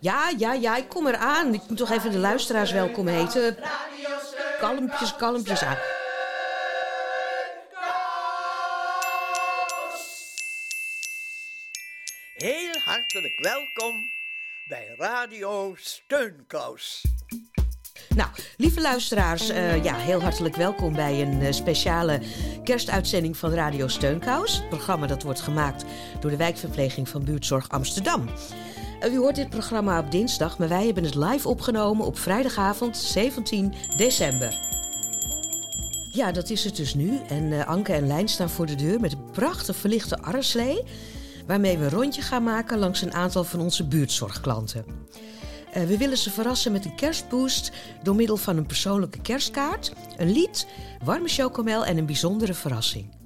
Ja, ja, ja, ik kom eraan. Ik moet toch even de luisteraars welkom heten. Kalmpjes, kalmpjes aan. Heel hartelijk welkom bij Radio Steunkous. Nou, lieve luisteraars, eh, ja, heel hartelijk welkom bij een eh, speciale kerstuitzending van Radio Steunkous. Het programma dat wordt gemaakt door de wijkverpleging van Buurtzorg Amsterdam. U hoort dit programma op dinsdag, maar wij hebben het live opgenomen op vrijdagavond 17 december. Ja, dat is het dus nu. En Anke en Lijn staan voor de deur met een prachtig verlichte arreslee... waarmee we een rondje gaan maken langs een aantal van onze buurtzorgklanten. Uh, we willen ze verrassen met een kerstboost door middel van een persoonlijke kerstkaart, een lied, warme chocomel en een bijzondere verrassing.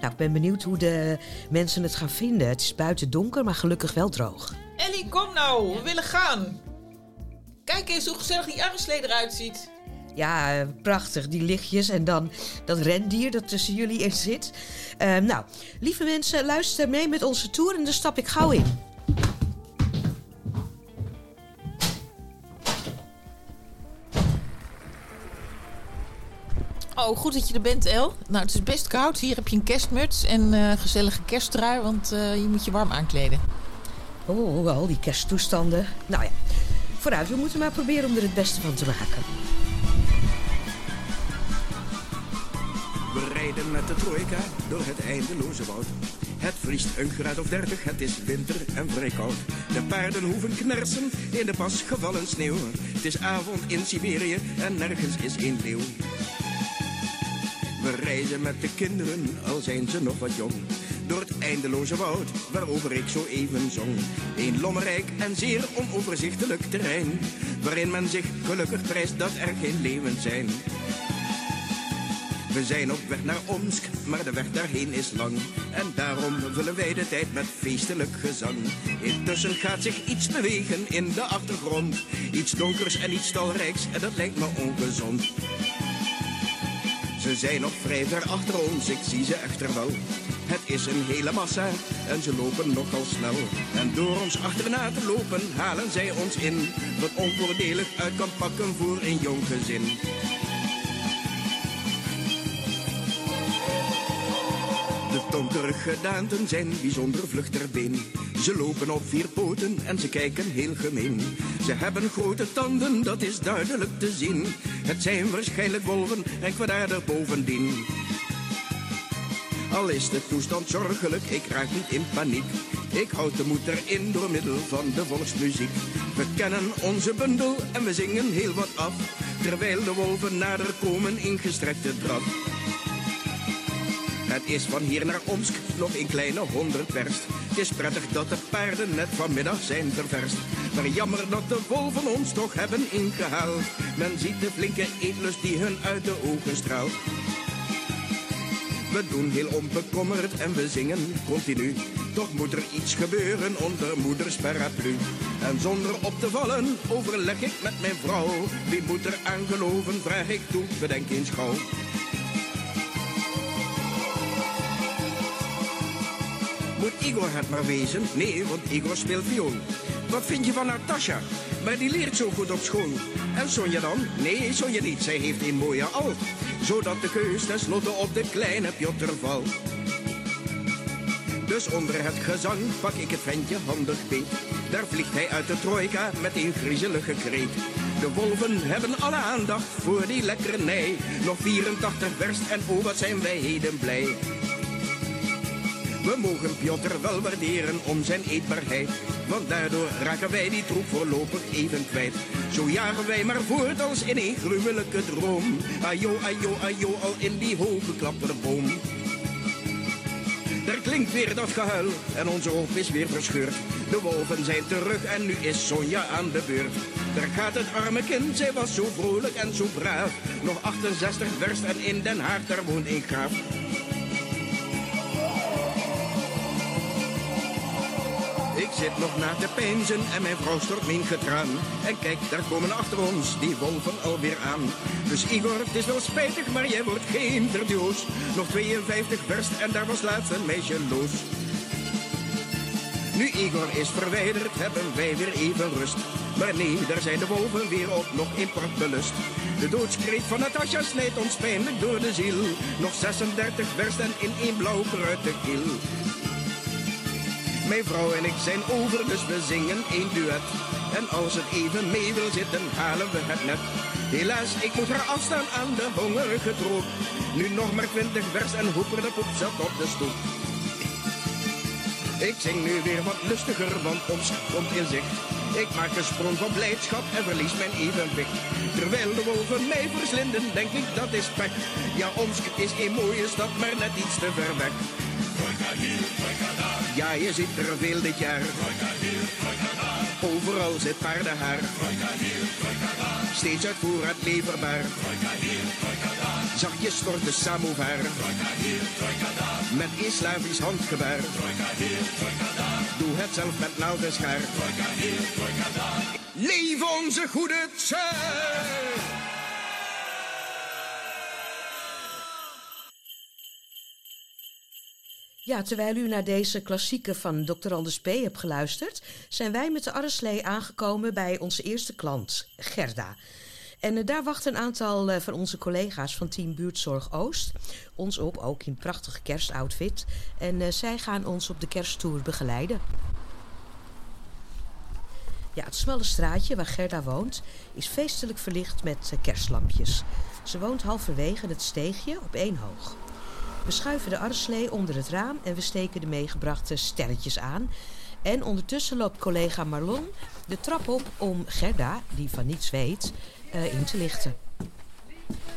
Nou, ik ben benieuwd hoe de mensen het gaan vinden. Het is buiten donker, maar gelukkig wel droog. Ellie, kom nou, we willen gaan. Kijk eens hoe gezellig die arreslee eruit ziet. Ja, prachtig, die lichtjes en dan dat rendier dat tussen jullie in zit. Uh, nou, lieve mensen, luister mee met onze tour en daar stap ik gauw in. Oh, goed dat je er bent, El. Nou, het is best koud. Hier heb je een kerstmuts en uh, gezellige kersttrui, want uh, je moet je warm aankleden. Oh, al die kersttoestanden. Nou ja, vooruit. We moeten maar proberen om er het beste van te maken. We rijden met de trojka door het eindeloze woud. Het vriest een graad of dertig, het is winter en vrij koud. De paarden hoeven knersen in de pas gevallen sneeuw. Het is avond in Siberië en nergens is een leeuw. We reizen met de kinderen, al zijn ze nog wat jong. Door het eindeloze woud, waarover ik zo even zong. Een lommerrijk en zeer onoverzichtelijk terrein. Waarin men zich gelukkig prijst dat er geen leeuwen zijn. We zijn op weg naar Omsk, maar de weg daarheen is lang. En daarom vullen wij de tijd met feestelijk gezang. Intussen gaat zich iets bewegen in de achtergrond. Iets donkers en iets talrijks, en dat lijkt me ongezond. Ze zijn nog vrij ver achter ons, ik zie ze echter wel. Het is een hele massa en ze lopen nogal snel. En door ons achterna te lopen halen zij ons in. Wat onvoordelig uit kan pakken voor een jong gezin. Donkere gedaanten zijn bijzonder vlug ter been. Ze lopen op vier poten en ze kijken heel gemeen. Ze hebben grote tanden, dat is duidelijk te zien. Het zijn waarschijnlijk wolven en kwaadaardig bovendien. Al is de toestand zorgelijk, ik raak niet in paniek. Ik houd de moed erin door middel van de volksmuziek. We kennen onze bundel en we zingen heel wat af. Terwijl de wolven nader komen in gestrekte draf. Het is van hier naar Omsk nog een kleine honderd verst. Het is prettig dat de paarden net vanmiddag zijn ververst. Maar jammer dat de wolven ons toch hebben ingehaald. Men ziet de flinke eetlust die hun uit de ogen straalt. We doen heel onbekommerd en we zingen continu. Toch moet er iets gebeuren onder moeders paraplu. En zonder op te vallen overleg ik met mijn vrouw. Wie moet er aan geloven, vraag ik toe, bedenk eens gauw. Igor het maar wezen? Nee, want Igor speelt viool. Wat vind je van Natasha? Maar die leert zo goed op school. En Sonja dan? Nee, Sonja niet. Zij heeft een mooie al. Zodat de keus tenslotte op de kleine Piotr valt. Dus onder het gezang pak ik het ventje handig beet. Daar vliegt hij uit de trojka met een griezelige kreet. De wolven hebben alle aandacht voor die lekkernij. Nog 84 verst en oh wat zijn wij heden blij. We mogen Piotr wel waarderen om zijn eetbaarheid. Want daardoor raken wij die troep voorlopig even kwijt. Zo jagen wij maar voort als in een gruwelijke droom. Ajo, ajo, ajo, al in die hoge klapperboom. Daar klinkt weer dat gehuil en onze hoop is weer verscheurd. De wolven zijn terug en nu is Sonja aan de beurt. Daar gaat het arme kind, zij was zo vrolijk en zo braaf. Nog 68 verst en in Den Haag, daar woont een graaf. Zit nog na te peinzen en mijn vrouw stort mijn getraan. En kijk, daar komen achter ons die wolven alweer aan. Dus Igor, het is wel spijtig, maar jij wordt geen verdioos. Nog 52 verst en daar was laatst een meisje los. Nu Igor is verwijderd, hebben wij weer even rust. Maar nee, daar zijn de wolven weer op nog in belust. De doodskreet van Natasja snijdt ons pijnlijk door de ziel. Nog 36 versen in één blauw de kiel. Mijn vrouw en ik zijn over, dus we zingen één duet. En als het even mee wil zitten, halen we het net. Helaas, ik moet haar afstaan aan de hongerige troep. Nu nog maar twintig vers en hoeper de poep zat op de stoep. Ik zing nu weer wat lustiger, want ons komt in zicht. Ik maak een sprong van blijdschap en verlies mijn evenwicht. Terwijl de wolven mij verslinden, denk ik dat is pek. Ja, Omsk is een mooie stad, maar net iets te ver weg. Ja, je ziet er veel dit jaar. Overal zit paardenhaar. Steeds uit voorraad leverbaar. Zachtjes stort de samovar. Met een Slavisch handgebaar. Doe het zelf met naald schaar. Leef onze goede tijd! Ja, terwijl u naar deze klassieke van Dr. Anders P. hebt geluisterd, zijn wij met de arreslee aangekomen bij onze eerste klant, Gerda. En uh, daar wachten een aantal uh, van onze collega's van Team Buurtzorg Oost ons op, ook in prachtige kerstoutfit. En uh, zij gaan ons op de kersttour begeleiden. Ja, het smalle straatje waar Gerda woont is feestelijk verlicht met kerstlampjes. Ze woont halverwege het steegje op één hoog. We schuiven de arreslee onder het raam en we steken de meegebrachte sterretjes aan. En ondertussen loopt collega Marlon de trap op om Gerda, die van niets weet, uh, in te lichten.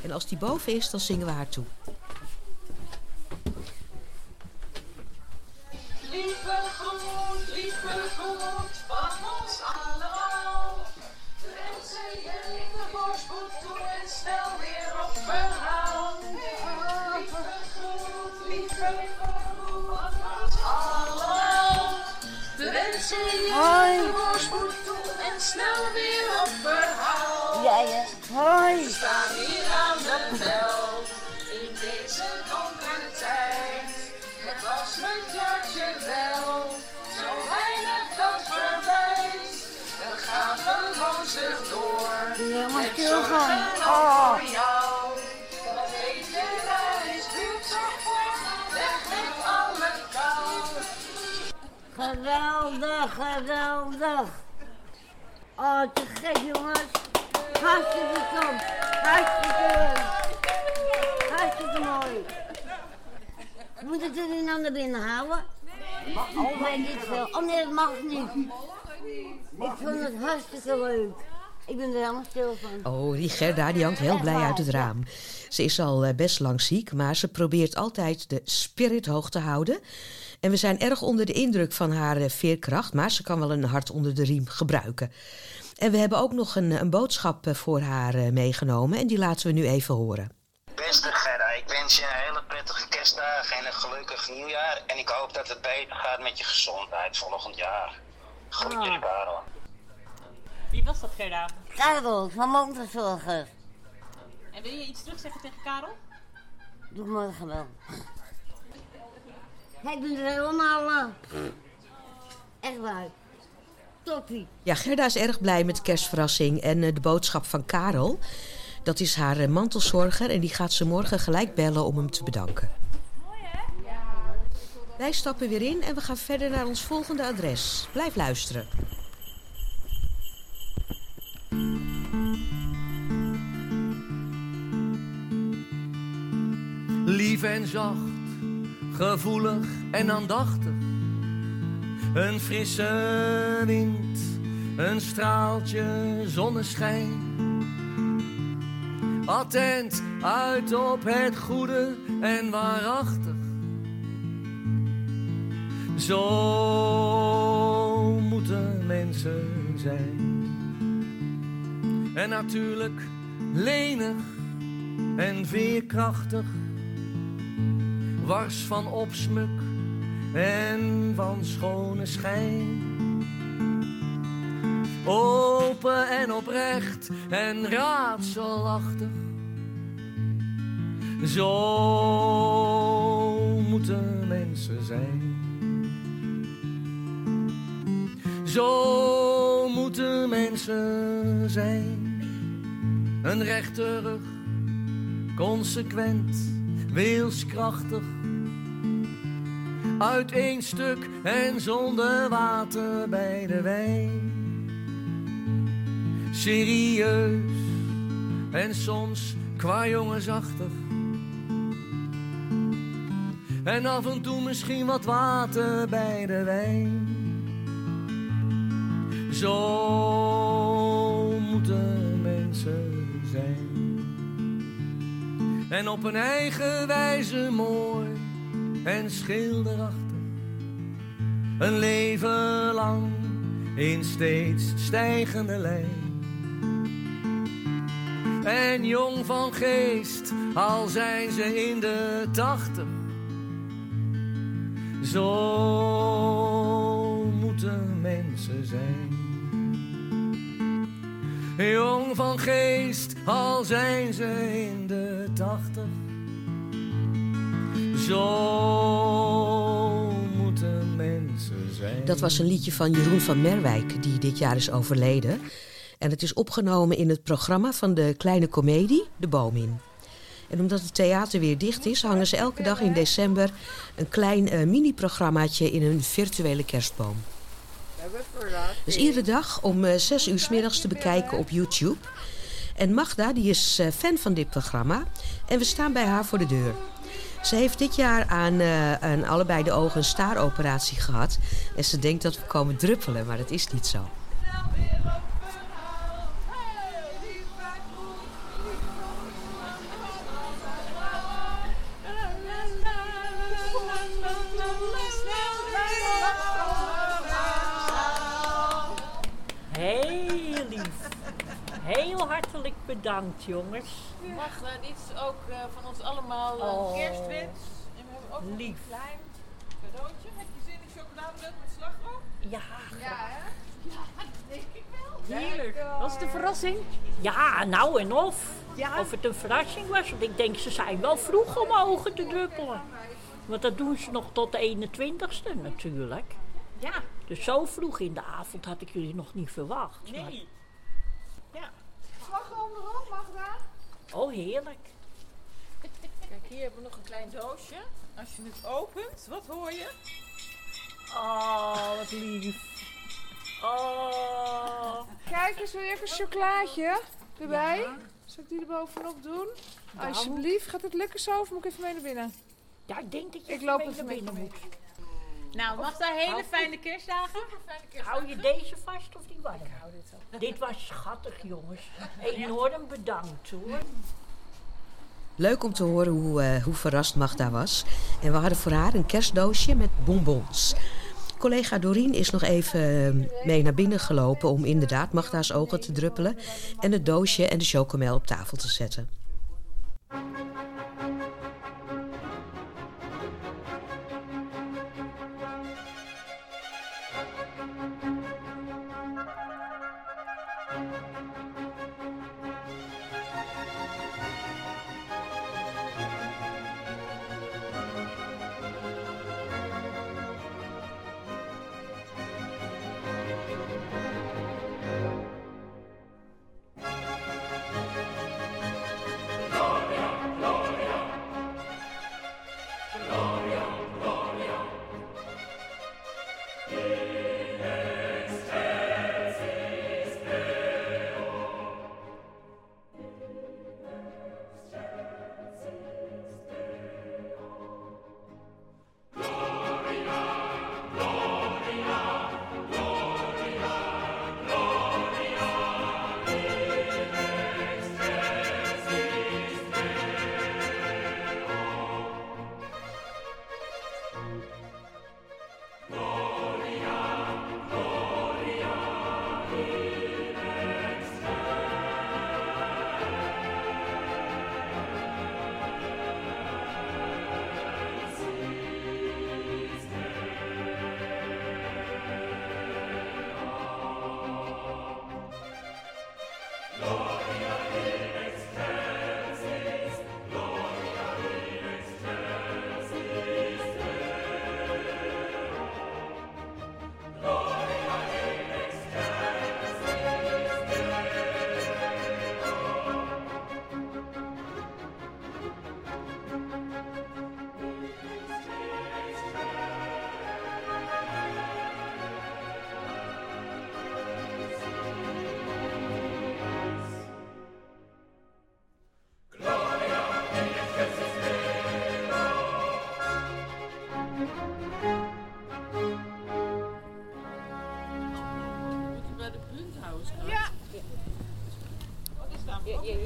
En als die boven is, dan zingen we haar toe. Lieve goed, lieve goed, Voorspoed toe en snel weer op verhaal. Ja, ja. Hoi. We staan hier aan de bel in deze donkere tijd. Het was mijn jaartje wel, zo weinig dat verwijt. We gaan gewoon zich door. Ja, maar Met zorgen gaan. Oh. Geweldig. Oh, te gek jongens. Hartstikke top. Hartstikke. Hartstikke mooi. Moet ik jullie nou naar binnen halen? Oh, weet ik veel. Oh nee, dat mag niet. Ik vond het hartstikke leuk. Ik ben er helemaal stil van. Oh, die Gerda die hangt heel blij uit het raam. Ze is al eh, best lang ziek, maar ze probeert altijd de spirit hoog te houden. En we zijn erg onder de indruk van haar eh, veerkracht, maar ze kan wel een hart onder de riem gebruiken. En we hebben ook nog een, een boodschap eh, voor haar eh, meegenomen en die laten we nu even horen. Beste Gerda, ik wens je een hele prettige kerstdagen en een gelukkig nieuwjaar. En ik hoop dat het beter gaat met je gezondheid volgend jaar. Groetjes, Ah. Karel. Wie was dat, Gerda? Karel, van Monterzorgers. En wil je iets terugzeggen tegen Karel? Doe morgen wel. Ik ben er helemaal... eh, echt waar. Toppie. Ja, Gerda is erg blij met de kerstverrassing en eh, de boodschap van Karel. Dat is haar eh, mantelzorger en die gaat ze morgen gelijk bellen om hem te bedanken. Wij stappen weer in en we gaan verder naar ons volgende adres. Blijf luisteren. Lief en zacht, gevoelig en aandachtig. Een frisse wind, een straaltje zonneschijn. Attent uit op het goede en waarachtig. Zo moeten mensen zijn. En natuurlijk lenig en veerkrachtig wars van opsmuk en van schone schijn. Open en oprecht en raadselachtig. Zo moeten mensen zijn. Zo moeten mensen zijn. Een rechte rug, consequent, wilskrachtig. Uit één stuk en zonder water bij de wijn. Serieus en soms qua jongensachtig. En af en toe misschien wat water bij de wijn. Zo moeten mensen zijn. En op een eigen wijze mooi en schilderachtig. Een leven lang in steeds stijgende lijn. En jong van geest, al zijn ze in de tachtig. Zo moeten mensen zijn. Jong van geest, al zijn ze in de tachtig. Zo moeten mensen zijn. Dat was een liedje van Jeroen van Merwijk, die dit jaar is overleden. En het is opgenomen in het programma van de kleine komedie De Boom in. En omdat het theater weer dicht is, hangen ze elke dag in december een klein eh, mini-programmaatje in een virtuele kerstboom. Dus iedere dag om eh, zes uur 's middags te bekijken op YouTube. En Magda die is eh, fan van dit programma en we staan bij haar voor de deur. Ze heeft dit jaar aan, eh, aan allebei de ogen een staaroperatie gehad. En ze denkt dat we komen druppelen, maar dat is niet zo. Bedankt, jongens. Magda, dit is ook eh, van ons allemaal een Oh. kerstwens. En we hebben ook Lief. een klein cadeautje. Heb je zin in chocolademelk met slagroom? Ja, Ja, hè? Ja, dat denk ik wel. Heerlijk. Was het een eh, verrassing? Ja, nou en of. Of het een verrassing was. Want ik denk, ze zijn wel vroeg om ogen te druppelen. Want dat doen ze nog tot de 21ste natuurlijk. Ja. Dus zo vroeg in de avond had ik jullie nog niet verwacht. Nee. Ja. Slagroom erop, Magda? oh, heerlijk. Kijk, hier hebben we nog een klein doosje. Als je het opent, wat hoor je? Oh, wat lief. Oh. Kijk eens, wil je even een chocolaatje erbij? Ja. Zal ik die er bovenop doen? Alsjeblieft, gaat het lukken zo of moet ik even mee naar binnen? Ja, ik denk dat je Ik even loop mee even naar mee. binnen moet. Nou, Magda, hele fijne kerstdagen. Hou je deze vast of die warm? Ik hou dit wel. Dit was schattig, jongens. Enorm bedankt, hoor. Leuk om te horen hoe, eh, hoe verrast Magda was. En we hadden voor haar een kerstdoosje met bonbons. Collega Dorien is nog even eh, mee naar binnen gelopen om inderdaad Magda's ogen te druppelen. En het doosje en de chocomel op tafel te zetten.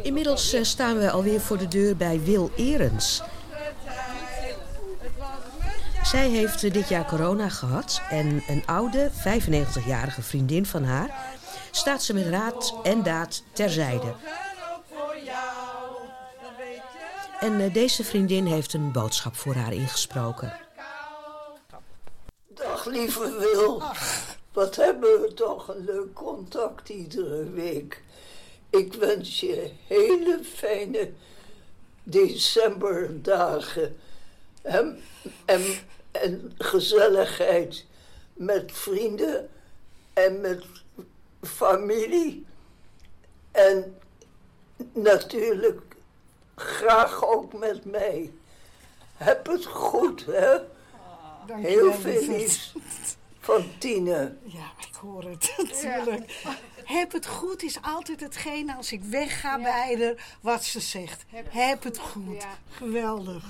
Inmiddels eh, staan we alweer voor de deur bij Wil Erens. Zij heeft eh, dit jaar corona gehad en een oude, 95-jarige vriendin van haar staat ze met raad en daad terzijde. En eh, deze vriendin heeft een boodschap voor haar ingesproken. Dag lieve Wil. Wat hebben we toch een leuk contact iedere week. Ik wens je hele fijne decemberdagen. En, en, en gezelligheid met vrienden en met familie. En natuurlijk graag ook met mij. Heb het goed, hè? Heel veel liefs van Tine. Ja, ik hoor het natuurlijk. Heb het goed is altijd hetgene als ik wegga bij haar wat ze zegt. Heb, het goed. Geweldig.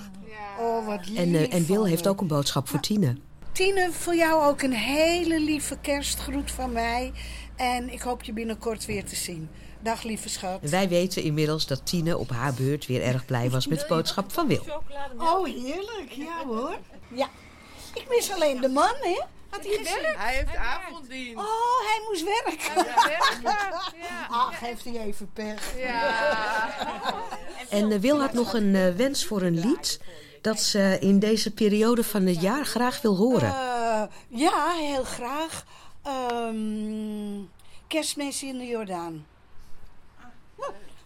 Oh, wat lief. En, eh, en Wil heeft ook een boodschap voor Tine. Tine, voor jou ook een hele lieve kerstgroet van mij. En ik hoop je binnenkort weer te zien. Dag lieve schat. Wij weten inmiddels dat Tine op haar beurt weer erg blij was met de boodschap van Wil. Oh, heerlijk. Ja hoor. Ja. Ik mis alleen de man, hè? Had hij? Hij heeft avonddienst. Oh, hij moest werken. Hij moest werken, ja. Ach, heeft hij even pech. En eh, Wil had nog een eh, wens voor een lied dat ze in deze periode van het jaar graag wil horen. Eh, ja, heel graag. Ehm kerstmis in de Jordaan.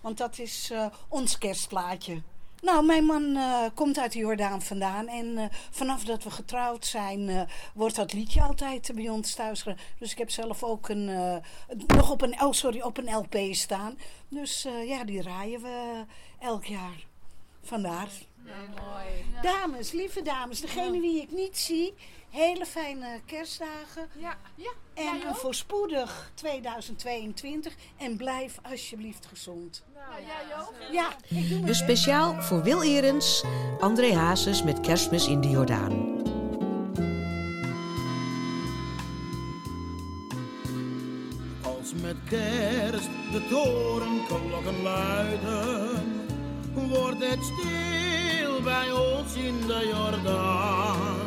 Want dat is eh, ons kerstplaatje. Nou, mijn man eh, komt uit de Jordaan vandaan. En eh, vanaf dat we getrouwd zijn, eh, wordt dat liedje altijd bij ons thuis gedaan. Dus ik heb zelf ook een, nog op een, oh, sorry, op een LP staan. Dus ja, die draaien we elk jaar. Vandaar. Dames, lieve dames, degene die ik niet zie, hele fijne kerstdagen. Ja, ja. En een voorspoedig 2022. En blijf alsjeblieft gezond. Ja, ook? Ja, ik doe mijn Dus speciaal voor Wil Erens, André Hazes met Kerstmis in de Jordaan. Als met kerst de torenklokken luiden, wordt het stil bij ons in de Jordaan.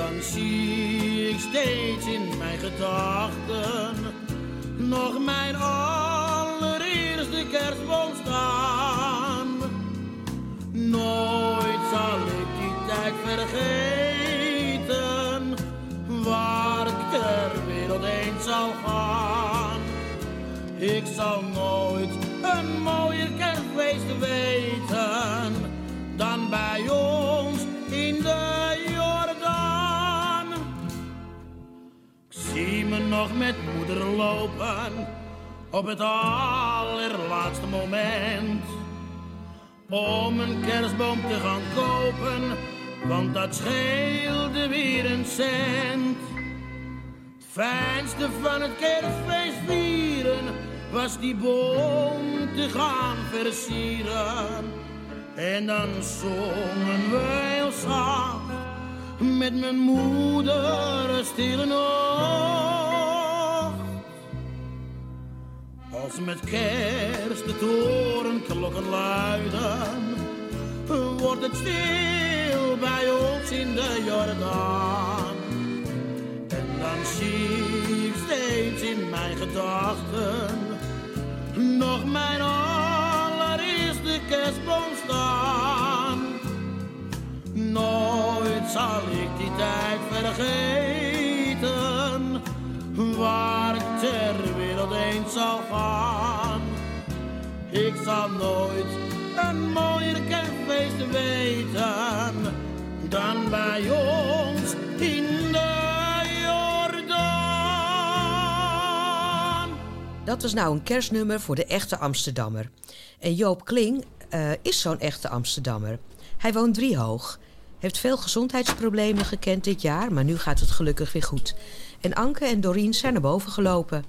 Dan zie ik steeds in mijn gedachten nog mijn allereerste kerstboom staan. Nooit zal ik die tijd vergeten, waar ik ter wereld heen zal gaan. Ik zal nooit een mooier kerstfeest weten nog met moeder lopen op het allerlaatste moment om een kerstboom te gaan kopen, want dat scheelde weer een cent. Het fijnste van het kerstfeest vieren was die boom te gaan versieren. En dan zongen we heel zacht met mijn moeder stille nacht. Als met kerst de torenklokken luiden, wordt het stil bij ons in de Jordaan. En dan zie ik steeds in mijn gedachten nog mijn allereerste kerstboom staan. Nooit zal ik die tijd vergeten, waar wereld gaan. Ik zal nooit een mooier kerstfeest weten dan bij ons in de Jordaan. Dat was nou een kerstnummer voor de echte Amsterdammer. En Joop Kling eh, is zo'n echte Amsterdammer. Hij woont driehoog. Heeft veel gezondheidsproblemen gekend dit jaar, maar nu gaat het gelukkig weer goed. En Anke en Doreen zijn naar boven gelopen.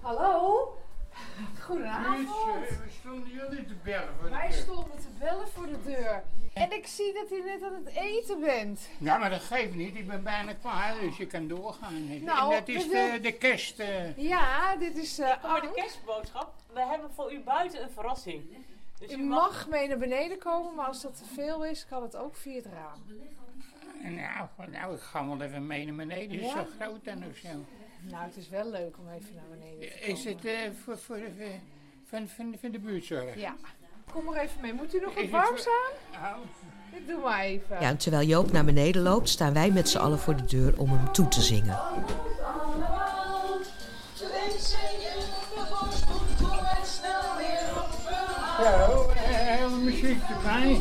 Hallo? Goedenavond. stonden jullie te bellen voor Wij stonden te bellen voor de deur. En ik zie dat u net aan het eten bent. Ja, maar dat geeft niet. Ik ben bijna klaar, dus je kan doorgaan. Nou, en dat is we de, de kerst... eh, Ja, dit is... eh Voor de kerstboodschap. We hebben voor u buiten een verrassing. Dus u mag mee naar beneden komen, maar als dat te veel is, kan het ook via het raam. Nou, nou, ik ga wel even mee naar beneden. Het is Ja? zo groot dan of zo. Nou, het is wel leuk om even naar beneden te komen. Is het eh, voor, voor de, voor- van, van, van de buurtzorg? Ja. Kom maar even mee. Moet u nog Is wat het warms voor- aan? Ik doe maar even. Ja, en terwijl Joop naar beneden loopt, staan wij met z'n allen voor de deur om hem toe te zingen. Zo, eh, muziek erbij.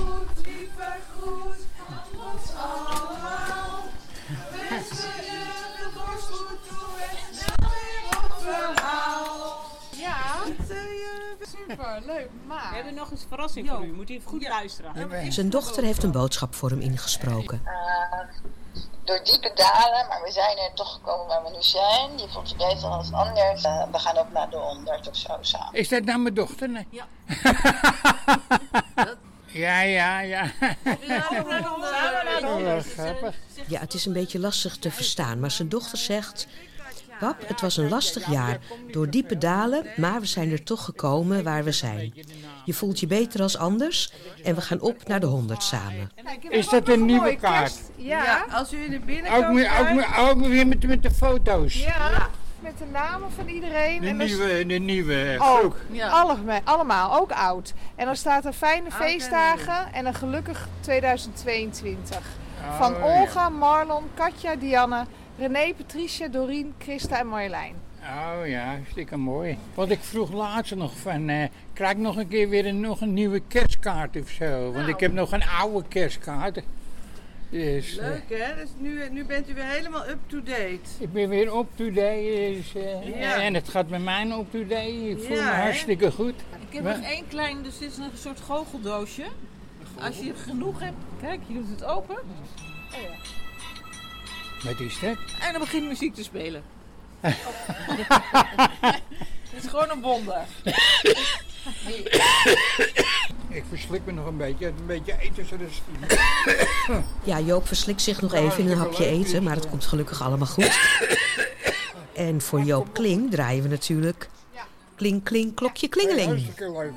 Super, leuk. Maar... We hebben nog eens een verrassing voor u. Moet u even goed luisteren. Zijn dochter heeft een boodschap voor hem ingesproken. Eh, door diepe dalen, maar we zijn er toch gekomen waar we nu zijn. Je voelt je beter dan anders. Eh, we gaan ook naar de 100 of zo samen. Is dat nou mijn dochter? Nee. Ja. ja, ja, ja. Ja, het is een beetje lastig te verstaan, maar zijn dochter zegt... Pap, het was een lastig jaar, door diepe dalen, maar we zijn er toch gekomen waar we zijn. Je voelt je beter als anders en we gaan op naar de 100 samen. Is dat een nieuwe kaart? Ja. als u in de Ook, binnenkomt ook, met, ook weer met, met de foto's. Ja, met de namen van iedereen. De en nieuwe, de nieuwe Ook, allemaal, allemaal, ook oud. En dan staat er fijne Oud feestdagen en een gelukkig 2022. Van Olga, Marlon, Katja, Dianne, René, Patricia, Dorien, Christa en Marjolein. Oh ja, hartstikke mooi. Want ik vroeg laatst nog van, eh, krijg ik nog een keer weer een, nog een nieuwe kerstkaart of zo? Want ik heb nog een oude kerstkaart. Dus, eh, Leuk hè? Dus nu, nu bent u weer helemaal up-to-date. ik ben weer up-to-date. Dus, eh, Ja. En het gaat met mij up-to-date. Ik voel Ja, me hè? hartstikke goed. Ik heb Maar- nog één klein, dus dit is een soort goocheldoosje. Als je genoeg hebt, kijk, je doet het open. En dan begint muziek te spelen. Het is gewoon een wonder. Ik verslik me nog een beetje. Een beetje eten zodat Ja, Joop verslikt zich nog even in een hapje eten, maar het komt gelukkig allemaal goed. En voor Joop Kling draaien we natuurlijk... Kling, kling, klokje, klingeling. Hartstikke leuk.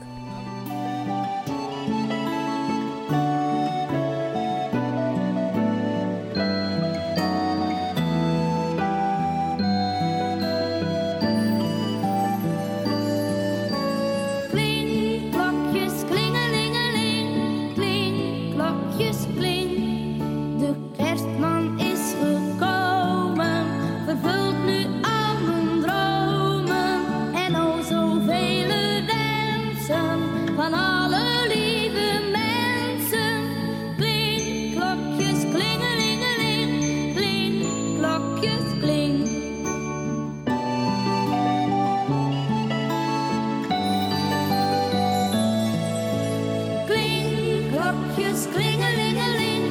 Klokjes, klingelingeling,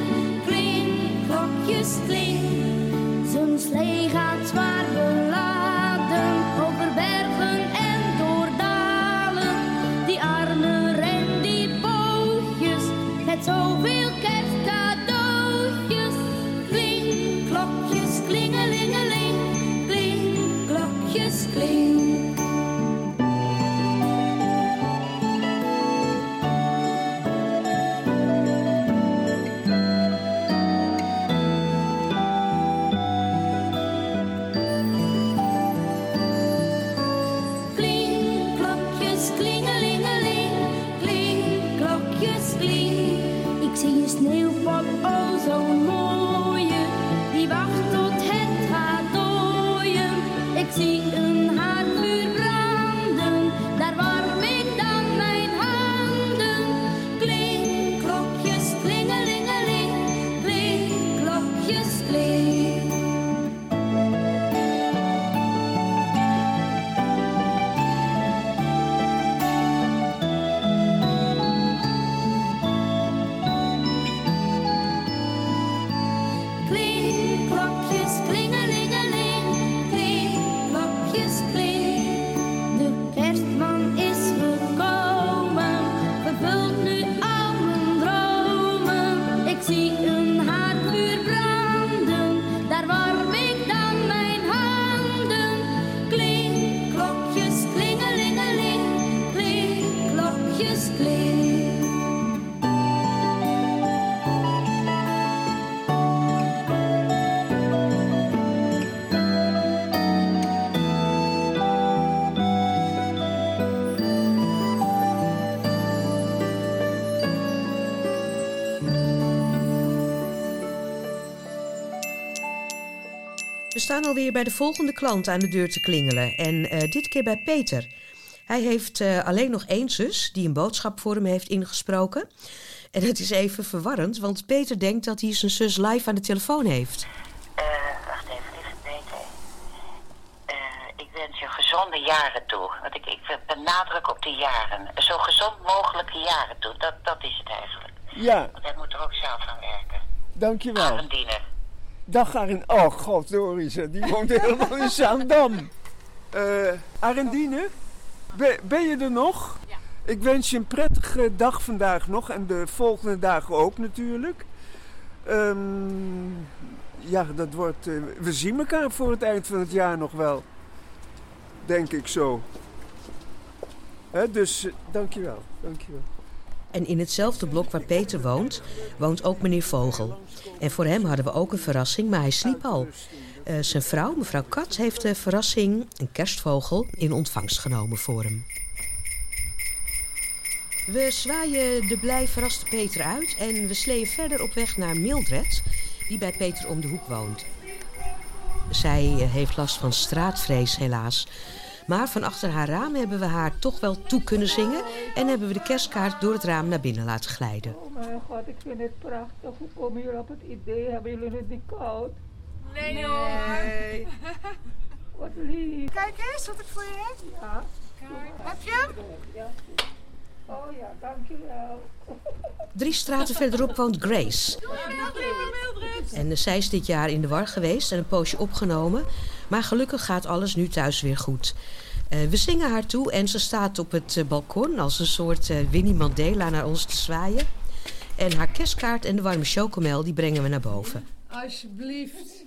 kling, klokjes, kling. Zijn slee gaat zwaar staan alweer bij de volgende klant aan de deur te klingelen. En eh, dit keer bij Peter. Hij heeft eh, alleen nog één zus die een boodschap voor hem heeft ingesproken. En het is even verwarrend, want Peter denkt dat hij zijn zus live aan de telefoon heeft. wacht even, lieve Peter. Eh, ik wens je gezonde jaren toe. Want ik, ik benadruk op de jaren. Zo gezond mogelijke jaren toe. Dat, dat is het eigenlijk. Ja, Want hij moet er ook zelf aan werken. dankjewel. Arendine. Dag Arin. Oh god, Doris, die woont helemaal in Zaandam. Eh Arendine, ben, ben je er nog? Ja. Ik wens je een prettige dag vandaag nog en de volgende dagen ook natuurlijk. Ehm, ja, dat wordt. eh, we zien elkaar voor het eind van het jaar nog wel. Denk ik zo. Hè, dus eh, dankjewel, dankjewel. En in hetzelfde blok waar Peter woont, woont ook meneer Vogel. En voor hem hadden we ook een verrassing, maar hij sliep al. Eh, zijn vrouw, mevrouw Kat, heeft de verrassing, een kerstvogel, in ontvangst genomen voor hem. We zwaaien de blij verraste Peter uit en we sleeën verder op weg naar Mildred, die bij Peter om de hoek woont. Zij eh, heeft last van straatvrees helaas. Maar van achter haar raam hebben we haar toch wel toe kunnen zingen en hebben we de kerstkaart door het raam naar binnen laten glijden. Oh mijn god, ik vind het prachtig. Hoe komen jullie op het idee? Hebben jullie het niet koud? Nee, hoor. Wat lief. Kijk eens wat ik voor je heb. Ja. Heb je hem? Ja. Oh ja, dankjewel. Drie straten verderop woont Grace. En eh, zij is dit jaar in de war geweest en een poosje opgenomen. Maar gelukkig gaat alles nu thuis weer goed. Eh, we zingen haar toe en ze staat op het eh, balkon als een soort eh, Winnie Mandela naar ons te zwaaien. En haar kerstkaart en de warme chocomel die brengen we naar boven. Alsjeblieft.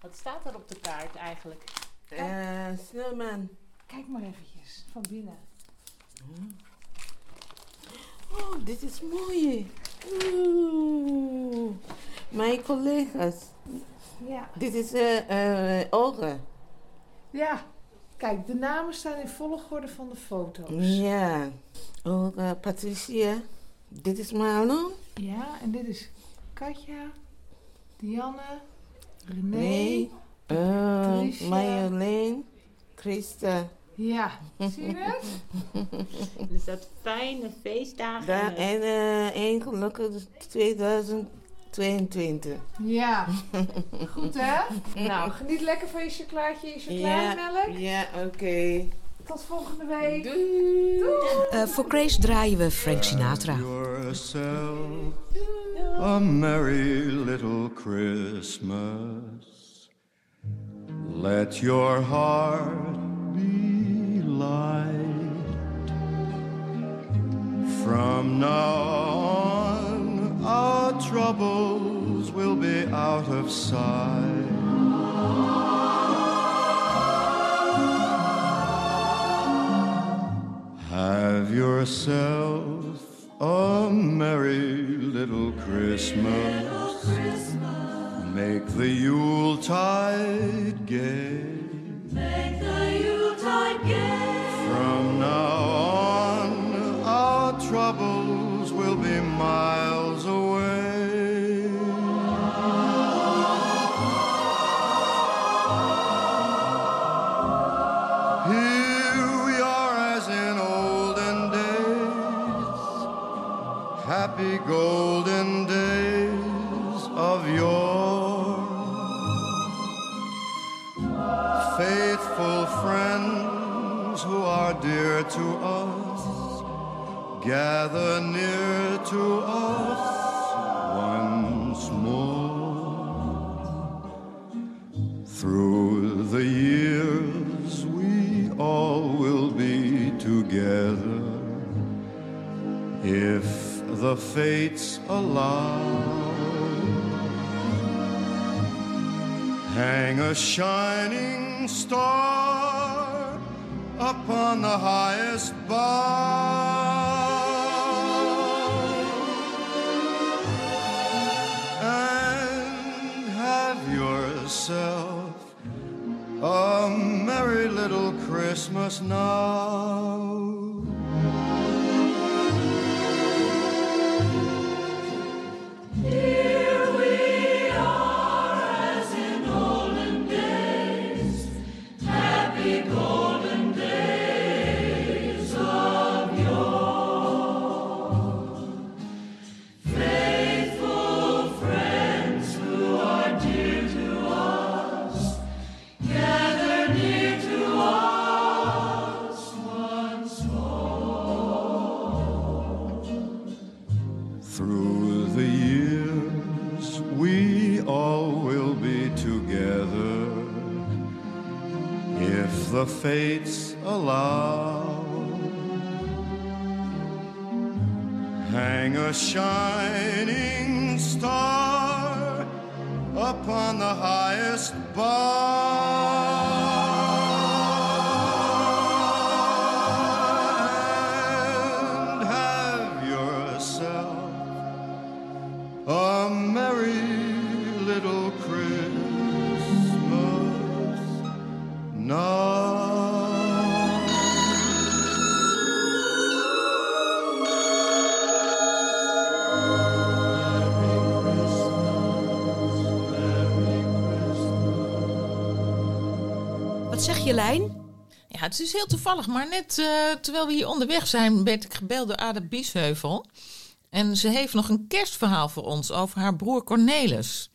Wat staat er op de kaart eigenlijk? Eh, Snelman. Kijk maar eventjes, van binnen. Oh, dit is mooi. Oeh. Mijn collega's. Ja. Dit is eh eh Olga. Ja, kijk, de namen staan in volgorde van de foto's. Ja. Olga, Patricia. Dit is Marlon. Ja, en dit is Katja, Dianne, René. Nee. Uh. Marjolein. Christa. Ja, zie je het? Dus dat fijne feestdagen. En eh één gelukkig 2022. Ja, goed hè? Nou, geniet lekker van je chocolaatje, je Ja, chocolademelk. ja oké. Tot volgende week. Doei. Eh, voor Grace draaien we Frank Sinatra. yourself a merry little Christmas. Let your heart be light. From now on, our troubles will be out of sight. Have yourself a merry little Christmas. Make the Yuletide gay. From now on, our troubles will be miles away. Here we are as in olden days, happy golden dear to us, gather near to us once more. Through the years, we all will be together if the fates allow. Hang a shining star upon the highest bough and have yourself a merry little Christmas now. Fates allow. Hang a shining star upon the highest bar is heel toevallig, maar net eh, terwijl we hier onderweg zijn, werd ik gebeld door Ada Biesheuvel. En ze heeft nog een kerstverhaal voor ons over haar broer Cornelis.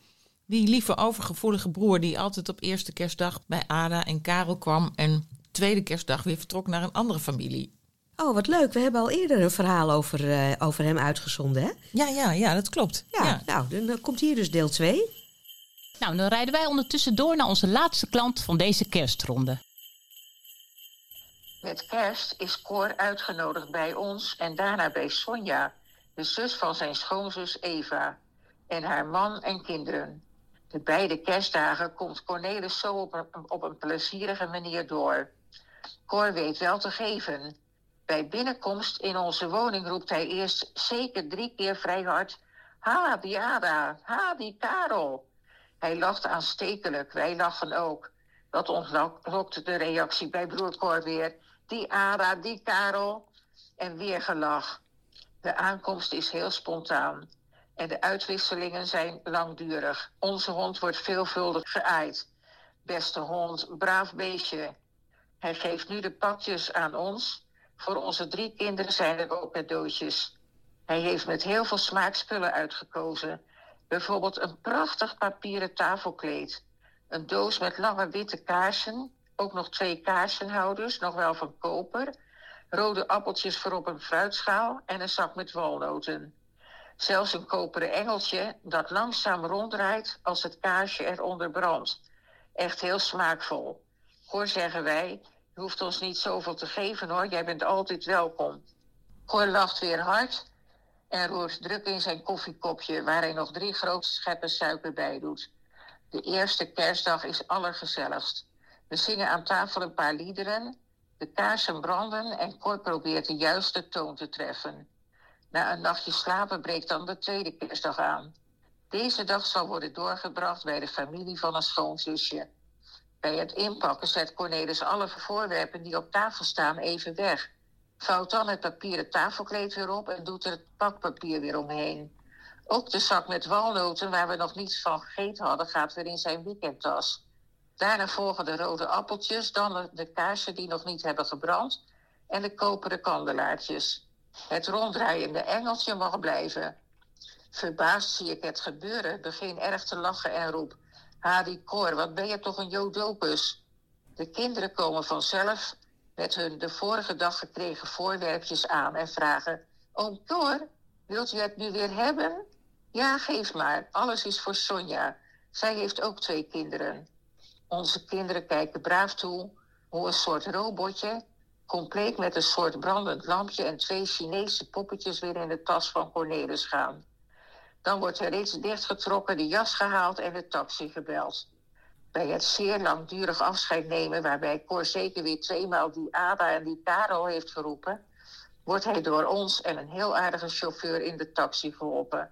Die lieve overgevoelige broer die altijd op eerste kerstdag bij Ada en Karel kwam en tweede kerstdag weer vertrok naar een andere familie. Oh, wat leuk. We hebben al eerder een verhaal over, eh, over hem uitgezonden, hè? Ja, ja, ja, dat klopt. Ja, nou, dan eh, komt hier dus deel 2. Nou, dan rijden wij ondertussen door naar onze laatste klant van deze kerstronde. Met kerst is Cor uitgenodigd bij ons en daarna bij Sonja, de zus van zijn schoonzus Eva, en haar man en kinderen. De beide kerstdagen komt Cornelis zo op een, op een plezierige manier door. Cor weet wel te geven. Bij binnenkomst in onze woning roept hij eerst zeker drie keer vrij hard: Ha, die Ada, die Karel. Hij lacht aanstekelijk, wij lachen ook. Dat ontlokte de reactie bij broer Cor weer. Die Ada, die Karel. En weer gelach. De aankomst is heel spontaan. En de uitwisselingen zijn langdurig. Onze hond wordt veelvuldig geaaid. Beste hond, braaf beestje. Hij geeft nu de pakjes aan ons. Voor onze drie kinderen zijn er ook cadeautjes. Hij heeft met heel veel smaakspullen uitgekozen. Bijvoorbeeld een prachtig papieren tafelkleed. Een doos met lange witte kaarsen. Ook nog twee kaarsenhouders, nog wel van koper. Rode appeltjes voor op een fruitschaal en een zak met walnoten. Zelfs een koperen engeltje dat langzaam ronddraait als het kaarsje eronder brandt. Echt heel smaakvol. Hoor, zeggen wij, je hoeft ons niet zoveel te geven hoor, jij bent altijd welkom. Cor lacht weer hard en roert druk in zijn koffiekopje, waar hij nog drie grote scheppen suiker bij doet. De eerste kerstdag is allergezelligst. We zingen aan tafel een paar liederen, de kaarsen branden en Cor probeert de juiste toon te treffen. Na een nachtje slapen breekt dan de tweede kerstdag aan. Deze dag zal worden doorgebracht bij de familie van een schoonzusje. Bij het inpakken zet Cornelis alle voorwerpen die op tafel staan even weg. Vouwt dan het papieren tafelkleed weer op en doet er het pakpapier weer omheen. Ook de zak met walnoten waar we nog niets van gegeten hadden, gaat weer in zijn weekendtas. Daarna volgen de rode appeltjes, dan de kaarsen die nog niet hebben gebrand en de koperen kandelaartjes. Het ronddraaiende engeltje mag blijven. Verbaasd zie ik het gebeuren, begin erg te lachen en roep... Hadi Cor, wat ben je toch een jodopus? De kinderen komen vanzelf met hun de vorige dag gekregen voorwerpjes aan en vragen... Oom wilt u het nu weer hebben? Ja, geef maar. Alles is voor Sonja. Zij heeft ook twee kinderen. Onze kinderen kijken braaf toe hoe een soort robotje, compleet met een soort brandend lampje en twee Chinese poppetjes weer in de tas van Cornelis gaan. Dan wordt er reeds dichtgetrokken, de jas gehaald en de taxi gebeld. Bij het zeer langdurig afscheid nemen, waarbij Cor zeker weer tweemaal die Ada en die Karel heeft geroepen, wordt hij door ons en een heel aardige chauffeur in de taxi geholpen.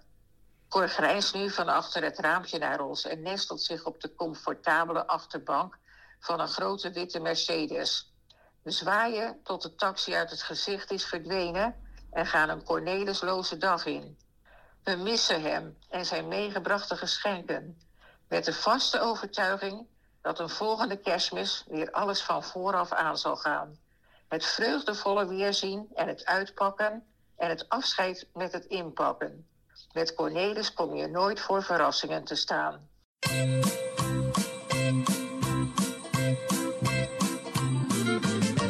Cor grijst nu van achter het raampje naar ons en nestelt zich op de comfortabele achterbank van een grote witte Mercedes. We zwaaien tot de taxi uit het gezicht is verdwenen en gaan een Cornelisloze dag in. We missen hem en zijn meegebrachte geschenken. Met de vaste overtuiging dat een volgende kerstmis weer alles van vooraf aan zal gaan. Het vreugdevolle weerzien en het uitpakken en het afscheid met het inpakken. Met Cornelis kom je nooit voor verrassingen te staan.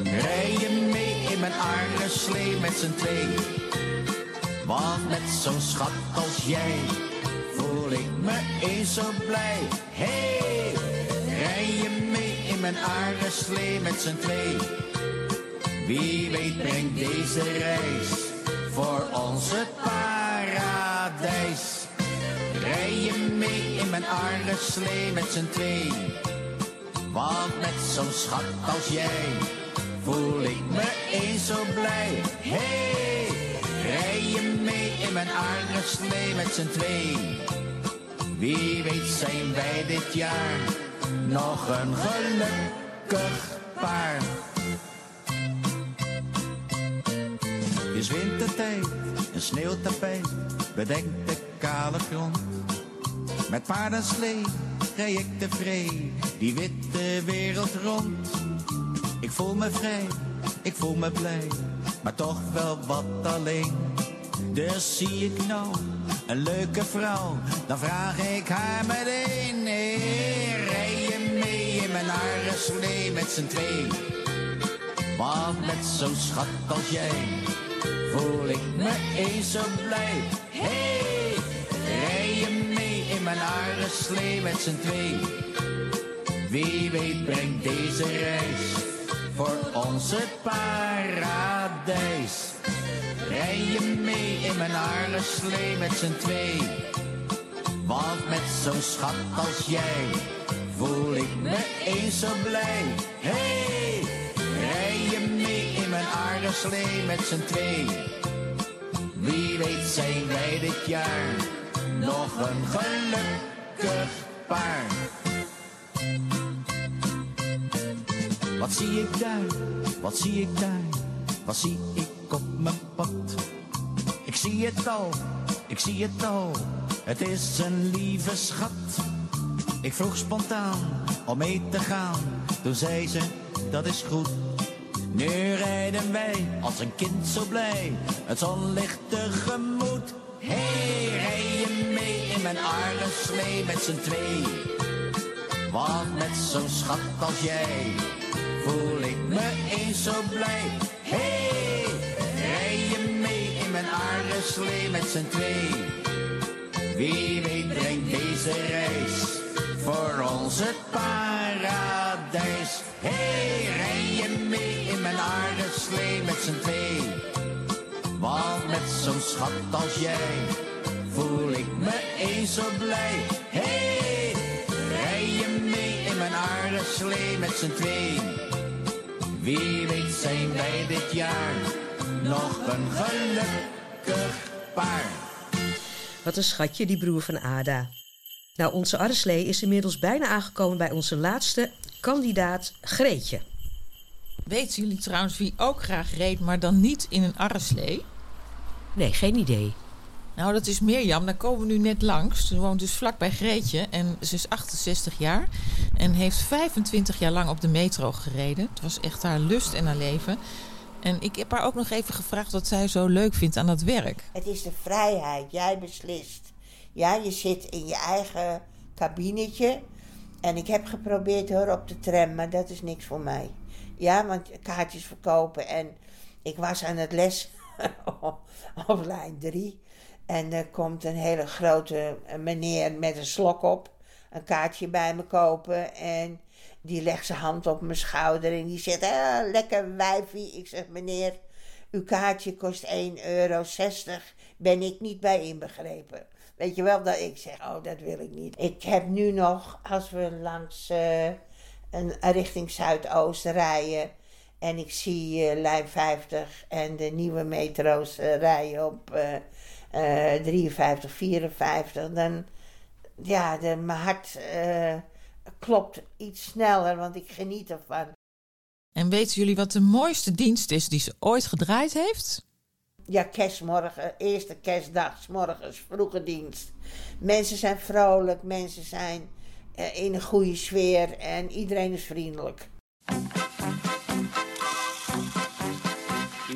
Rij je mee in mijn aarde slee met z'n twee. Want met zo'n schat als jij voel ik me eens zo blij. Hey, rij je mee in mijn aardeslee met z'n twee? Wie weet brengt deze reis voor ons het Rij je mee in mijn aardeslee met z'n twee? Want met zo'n schat als jij voel ik me eens zo blij. Hey, rij je mee in mijn aardeslee met z'n twee? Wie weet zijn wij dit jaar nog een gelukkig paar. Is wintertijd, een sneeuwtapijt de kale grond. Met paardenslee rij ik tevreden die witte wereld rond. Ik voel me vrij, ik voel me blij, maar toch wel wat alleen. Dus zie ik nou een leuke vrouw, dan vraag ik haar meteen. Rij je mee in mijn aardeslee met z'n twee? Want met zo'n schat als jij voel ik me eens zo blij. Hey, rij je mee in mijn aardeslee met z'n twee? Wie weet brengt deze reis voor ons het paradijs. Rij je mee in mijn aardeslee met z'n twee? Want met zo'n schat als jij voel ik me eens zo blij. Hey, mijn aardeslee met z'n twee? Wie weet zijn wij dit jaar nog een gelukkig paar. Wat zie ik daar? Wat zie ik daar? Wat zie ik op mijn pad? Ik zie het al, ik zie het al. Het is een lieve schat. Ik vroeg spontaan om mee te gaan. Toen zei ze, dat is goed. Nu rijden wij als een kind zo blij. Het zonlicht tegemoet. Hey, rij je mee in mijn aardeslee met z'n twee? Want met zo'n schat als jij voel ik me eens zo blij. Hey, rij je mee in mijn aardeslee met z'n twee? Wie weet brengt deze reis voor ons het paradijs. Hey, rij je mee in mijn aardeslee met z'n twee? Want met zo'n schat als jij voel ik me eens zo blij. Hey, rij je mee in mijn aardeslee met z'n twee? Wie weet zijn wij dit jaar nog een gelukkig paar. Wat een schatje, die broer van Ada. Nou, onze arreslee is inmiddels bijna aangekomen bij onze laatste kandidaat Greetje. Weten jullie trouwens wie ook graag reed, maar dan niet in een arreslee? Nee, geen idee. Nou, dat is Mirjam. Daar komen we nu net langs. Ze woont dus vlak bij Greetje en ze is 68 jaar. En heeft 25 jaar lang op de metro gereden. Het was echt haar lust en haar leven. En ik heb haar ook nog even gevraagd wat zij zo leuk vindt aan dat werk. Het is de vrijheid. Jij beslist. Ja, je zit in je eigen kabinetje. En ik heb geprobeerd erop te tram, maar dat is niks voor mij. Ja, want kaartjes verkopen. En ik was aan het les op lijn 3. En er komt een hele grote meneer met een slok op. Een kaartje bij me kopen. En die legt zijn hand op mijn schouder. En die zegt, ah, lekker wijfie. Ik zeg, meneer, uw kaartje kost 1,60 euro. Ben ik niet bij inbegrepen. Weet je wel dat ik zeg, oh, dat wil ik niet. Ik heb nu nog, als we langs uh, een, richting Zuidoost rijden. En ik zie uh, lijn 50 en de nieuwe metro's rijden op 53, 54. Dan, ja, mijn hart klopt iets sneller, want ik geniet ervan. En weten jullie wat de mooiste dienst is die ze ooit gedraaid heeft? Ja, kerstmorgen, eerste kerstdag, s morgens, vroege dienst. Mensen zijn vrolijk, mensen zijn uh, in een goede sfeer en iedereen is vriendelijk.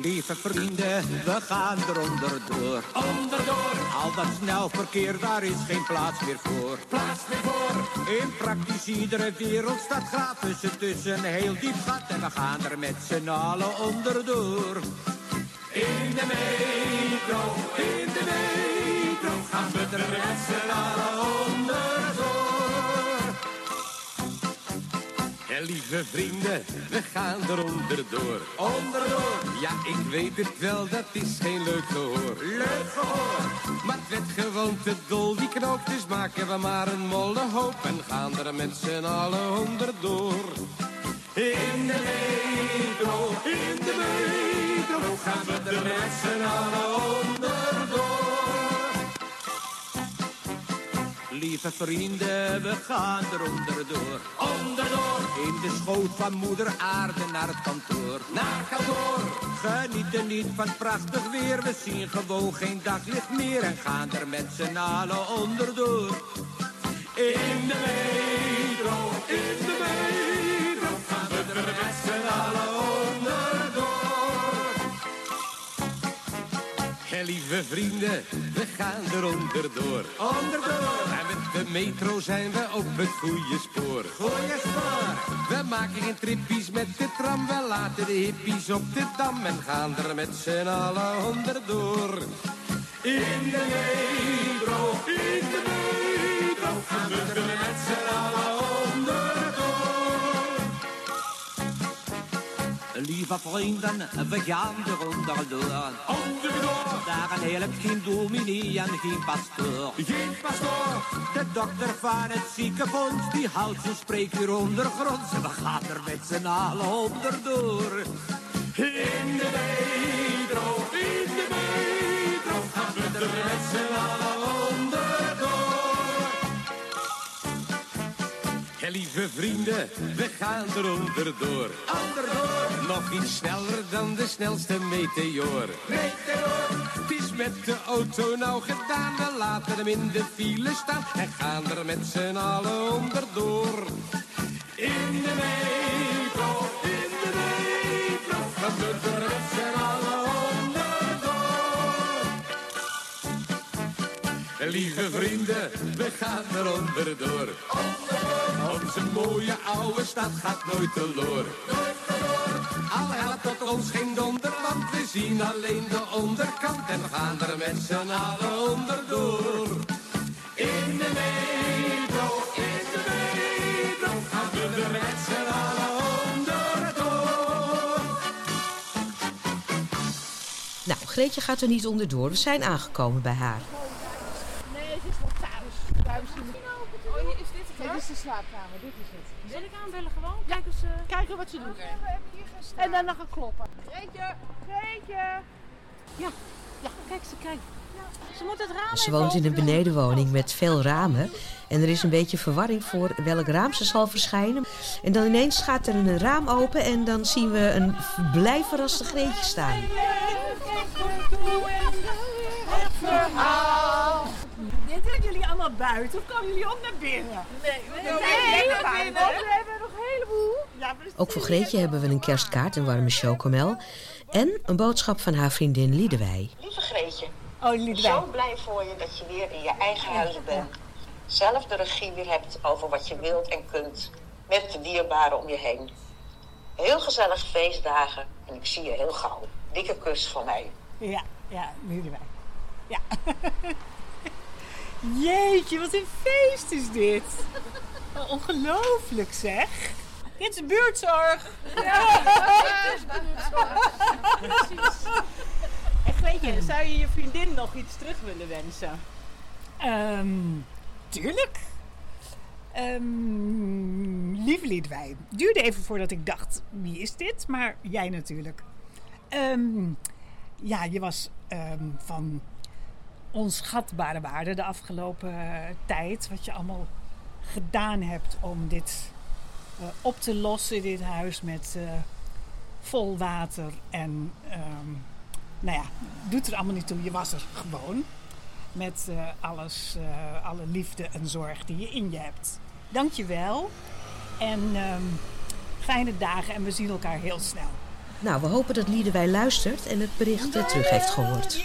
Lieve vrienden, we gaan er onderdoor. Onderdoor. Al dat snel verkeer, daar is geen plaats meer voor. Plaats meer voor. In praktisch iedere wereld staat gratis tussen een heel diep gat. En we gaan er met z'n allen onderdoor. In de metro, in de metro gaan we er met z'n allen onderdoor. Ja, lieve vrienden, we gaan er onderdoor. Onderdoor? Ja, ik weet het wel, dat is geen leuk gehoor. Leuk gehoor? Maar het werd gewoon te dol, die knoop, dus maken we maar een molle hoop. En gaan er met z'n allen onderdoor. In de metro, in de metro gaan we er met z'n allen onderdoor. Lieve vrienden, we gaan er onderdoor. Onderdoor. In de schoot van moeder aarde naar het kantoor. Naar het kantoor. Genieten niet van prachtig weer. We zien gewoon geen daglicht meer. En gaan er met z'n allen onderdoor. In de metro, Vrienden, we gaan er onderdoor. Onderdoor. En met de metro zijn we op het goede spoor. Goeie spoor. We maken geen trippies met de tram. We laten de hippies op de dam en gaan er met z'n allen onderdoor. In de metro, in de metro. Gaan we er met z'n allen Lieve vrienden, we gaan er onderdoor. Onderdoor. Daar helpt geen dominee en geen pastoor. Geen pastoor. De dokter van het ziekenfonds, die houdt zijn spreekuur ondergronds. We gaan er met z'n allen onderdoor. In de metro, in de metro. Gaan we er met z'n allen Hé, lieve vrienden, we gaan er onderdoor. Onderdoor. Nog iets sneller dan de snelste meteoor. Meteoor. Het is met de auto nou gedaan, we laten hem in de file staan en gaan er met z'n allen onderdoor. In de metro, Lieve vrienden, we gaan er onderdoor. Onze mooie oude stad gaat nooit teloor. Al helpt tot ons geen donder, want we zien alleen de onderkant en we gaan er met z'n allen onderdoor. In de metro, in de metro. Gaan we er met z'n allen onderdoor. Nou, Greetje gaat er niet onderdoor. We zijn aangekomen bij haar. Nee, het is wel thuis. Daar misschien Oh, hier is dit is de slaapkamer, dit is het. Zal ik aanbellen gewoon? Kijken, ze... Kijken wat ze doen. En dan nog gaan kloppen. Greetje, Greetje. Ja, ja, kijk ze, kijk. Ze moet het raam Ze woont in een benedenwoning met veel ramen. En er is een beetje verwarring voor welk raam ze zal verschijnen. En dan ineens gaat er een raam open en dan zien we een blij verraste Greetje staan. Buiten of komen jullie ook naar binnen? Nee, we Nee, naar binnen. We hebben nog een heleboel. Ja, Ook voor Greetje hebben we een kerstkaart, een warme chocomel. En een boodschap van haar vriendin Liedewij. Lieve Greetje, oh, Liedewij. zo blij voor je dat je weer in je eigen huis bent. Zelf de regie weer hebt over wat je wilt en kunt. Met de dierbaren om je heen. Heel gezellige feestdagen en ik zie je heel gauw. Dikke kus van mij. Ja, ja, Liedewij. Ja. Jeetje, wat een feest is dit. Ongelooflijk zeg. Dit is buurtzorg. Ja, het is buurtzorg. Precies. En Greetje, zou je je vriendin nog iets terug willen wensen? Ehm, tuurlijk. Ehm lieve Liedwij, duurde even voordat ik dacht, wie is dit? Maar jij natuurlijk. Ehm, ja, je was van onschatbare waarde de afgelopen eh, tijd. Wat je allemaal gedaan hebt om dit eh, op te lossen, dit huis met eh, vol water. En ehm, nou ja, doet er allemaal niet toe. Je was er gewoon. Met alles, alle liefde en zorg die je in je hebt. Dank je wel. En ehm, fijne dagen en we zien elkaar heel snel. Nou, we hopen dat Liedewij luistert en het bericht terug heeft gehoord.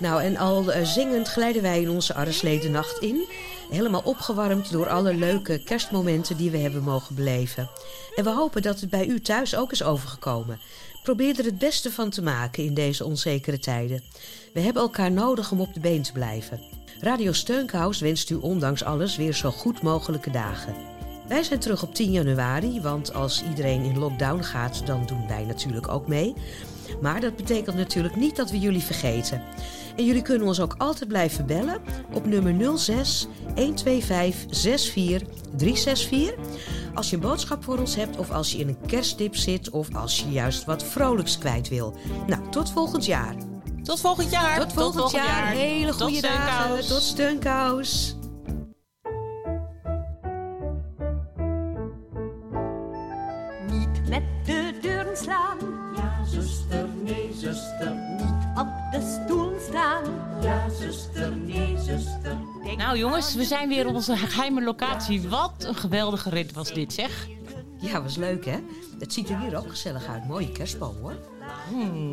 Nou, en al eh, zingend glijden wij in onze Arresledennacht in. Helemaal opgewarmd door alle leuke kerstmomenten die we hebben mogen beleven. En we hopen dat het bij u thuis ook is overgekomen. Probeer er het beste van te maken in deze onzekere tijden. We hebben elkaar nodig om op de been te blijven. Radio Steunkous wenst u ondanks alles weer zo goed mogelijke dagen. Wij zijn terug op 10 januari, want als iedereen in lockdown gaat, dan doen wij natuurlijk ook mee. Maar dat betekent natuurlijk niet dat we jullie vergeten. En jullie kunnen ons ook altijd blijven bellen op nummer 06 125 64 364. Als je een boodschap voor ons hebt of als je in een kerstdip zit of als je juist wat vrolijks kwijt wil. Nou, tot volgend jaar. Tot volgend jaar. Tot volgend, jaar. Hele Tot goede dagen. Steunkous. Tot steunkous. Niet met de deuren slaan. Ja, zuster, zuster, nee, zuster. Nou jongens, we zijn weer op onze geheime locatie. Wat een geweldige rit was dit, zeg. Ja, was leuk hè? Het ziet er hier ook gezellig uit. Mooie kerstboom hoor.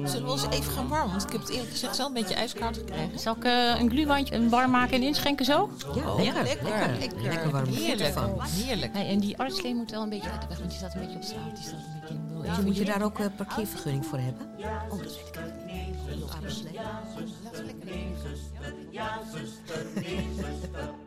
Zullen we ons even gaan warmen? Want ik heb het eerlijk gezegd zelf een beetje ijskoud gekregen. Zal ik eh, een gluwandje warm maken en inschenken zo? Ja, Oh, lekker, lekker, lekker. lekker. Lekker voeten Heerlijk. van. Heerlijk. Hey, en die artslee moet wel een beetje uit de weg, want die staat een beetje op straat. Die staat een beetje in de Je moet je daar ook een parkeervergunning voor hebben? Oh, dat weet ik niet. Armslee. Ja, zuster, nee, zuster.